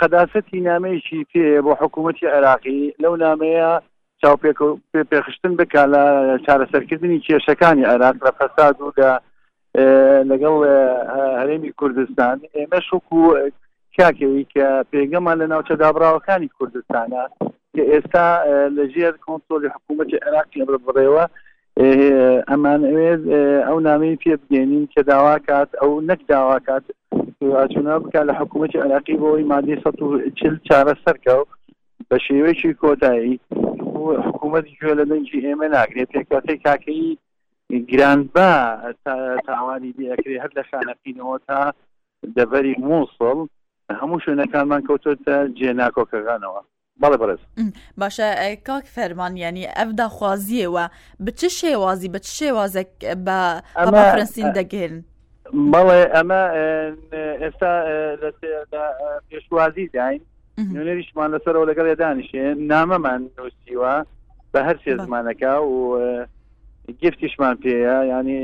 قەداسەتی نامەیەکی پێ بۆ حکوومەتی عێراقی لەو نامەیە چاوپێخشتن بکە لە چارەسەرکردنی کێشەکانی عێراق لە فەساد و لە لەگەڵ هەرێمی کوردستان ئێمە شکو کاکەوی کە پێگەمان لە ناوچە دابراوەکانی کوردستانە کە ئێستا لەژێر کۆنتۆلی حکوومەتی عێراق لە بڕێوە ئەمان ئەوێت ئەو نامی پێ بگەێنین کە داواکات ئەو نەک داواکات ئاچونا بکە لە حکوومەتی عراقی بۆی مادی سە چل چارە سەرکە و بە شێوەیەکی کۆتایی حکوومەت گوێ لە دەنگی ئێمە ناگرێت پێکاتی کاکەی گران بە تاوانی بەکرێ هەر لە خانەقینەوە تا دەبەری مووسڵ هەموو شوێنەکانمان کەوتۆتە جێ ناکۆکەکانەوە بەڵێ بەڕێز. باشە کاک فەرمان یانی ئەف داخوازیەوە بە چ شێوازی بە چ شێوازێک بە ئەمەفرەنسین دەگەێن بەڵێ ئەمە ئێستا پێشوازی داین نوێنەریشمان لەسەرەوە لەگەڵ دانیشێ نامەمان نووسیوە بە هەر سێ زمانەکە و گفتیشمان پێەیە ینی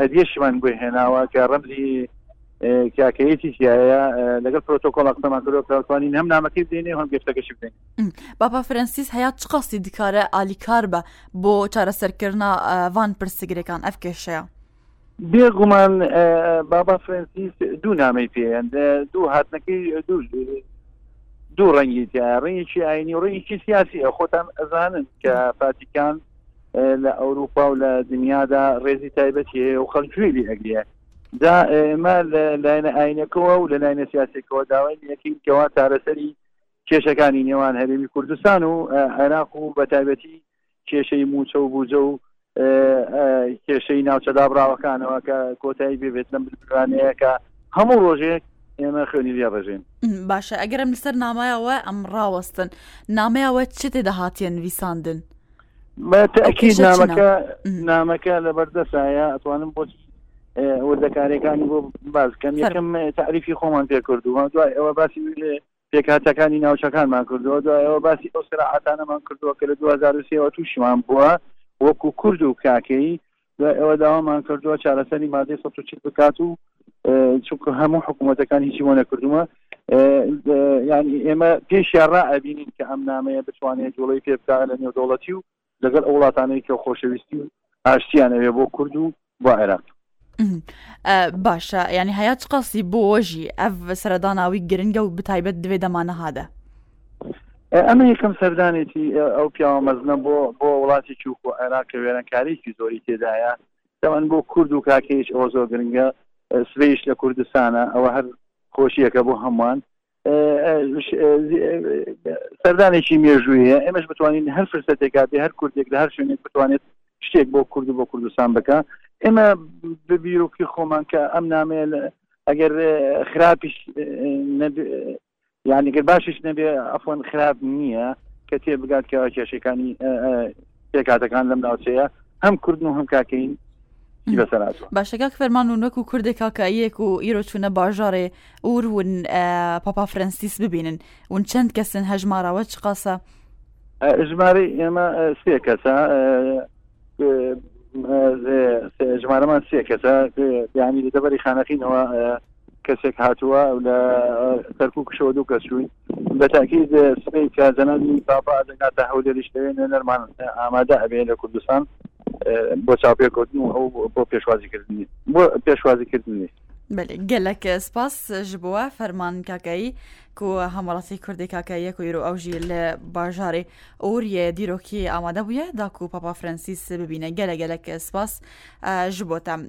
هەدیشمان بۆ هێناوە کە ڕەمزی کاکەیەکی شایە لەگەڵ پرۆتۆکۆڵ قسەمان کرۆ کەوتوانین هەم نامەکەی بدەینێ هەم گەشتەکەشی بدەین باپا فرەنسیس هەیات چ قاستی دیکارە ئالیکار بە بۆ چارەسەرکردنا ڤان پرسیگرەکان ئەف کێشەیە بێگومان بابا فرەنسیس دوو نامەی پێیان دوو هاتنەکەی دوو دوو ڕەنگی تیا ڕێکی ئاینی و ڕێکی سیاسی خۆتان ئەزانن کە فاتیکان لە ئەوروپا و لە دنیادا ڕێزی تایبەتی و خەڵکوێ لێ ئەگرێ جا ئێمە لە لایەنە ئاینەکەەوە و لە لایەنە سیاسێکەوە داوای یەکەین کەوا چارەسەری کێشەکانی نێوان هەرێمی کوردستان و عێراق و بە تایبەتی کێشەی موچە و بوجە و کێشەی ناوچە دابراوەکانەوە کە کۆتایی بێبێت لەم بلوانەیە کە هەموو ڕۆژێک ئێمە خوێنی لێ ڕژین باشە ئەگەرم لەسەر نامایەوە ئەم ڕاوەستن نامەیەوە چ تێدا هااتێن ویساندن بەتەکی نامەکە نامەکە لە بەردەسایە ئەتوانم بۆ وردەکارەکانی بۆ باسکەم یەکەم تعریفی خۆمان پێ کردووە دوای ئەوە باسی پێکاتەکانی ناوچەکانمان کردووە دوای ئەوە باسی ئەو سراعاتانەمان کردووە کە لە 2023 تووشمان بووە وەکو کورد و کاکەی دوای ئەوە داوامان کردووە چارەسەری مادەی سە چل بکات و چونکە هەموو حکوومەتەکان هیچی بۆ نەکردووە ینی ئێمە پێشیان ڕائبینین کە ئەم نامەیە بتوانێت جوڵی پێ بکە لە نێو دەوڵەتی و لەگەر ئەو وڵاتانەی کە خۆشەویستی و ئاشتیانەوێ بۆ کورد و بۆ عێراق باشە ینی هەیە چ قاسی بۆژی ئەف سەردانناوی گرنگە و بتایبەت دوێ دەمانەهادە ئەمە یەکەم سەردانێتی ئەو پیاوە مەزنە بۆ بۆ وڵاتی چووک و عێراق کە وێرانکاریی زۆری تێدایە دەوان بۆ کورد و کاکەیش ئەوە زۆر گرنگە سبیش لە کوردستانە ئەوە هەر خۆشیەکە بۆ هەمووان سەردانێکی مێژوویە ئێمەش بتوانین هەر فرسەتێکا بێ هەر کوردێک لە هەر شوێنێک بتوانێت شتێک بۆ کورد و بۆ کوردستان بکە ئێمە ببیرۆکی خۆمان کە ئەم نامەیە ئەگەر خراپیش یانی گەر باشیش نەبێ ئەفۆن خراپ نییە کە تێ بگات کە کێشەکانی پێکاتەکان لەم ناوچەیە هەم کوردن و هەم کاکەین باشەکەک فەرمان و نەک و کوردێک کاکاییەک و ئیرۆ چوونە باژارێ ئور ون پاپا فرەنسیس ببینن ون چەند کەسن هەژماراوە چ قاسە ژمارەی ئێمە سێ کەسە ژمارەمان سێ کەسە ینی دەبەری خانەقینەوە کەسێک هاتووە لە کەرککشەوە دوو کەس چوون بەتاکیز سبەی کە جەنابی پاپا دەکاتە هەولێریش لەوێ نوێنەرمان ئامادە ئەبێ لە کوردستان بۆ چاپێکردن و ئەو بۆ پێشوازیکردنی بۆ پێشوازیکردنی بەێ گەلک سپاس ژ بووە فەرمان کاکایی کو هەمەڵاتی کوردی کاکاییە کویر و ئەوژی لە باژارێ ئەوریە دیرۆکی ئامادە بووە داکو پاپا فرەنسیس ببینە گەلە گەلک سپاس ژ بۆتە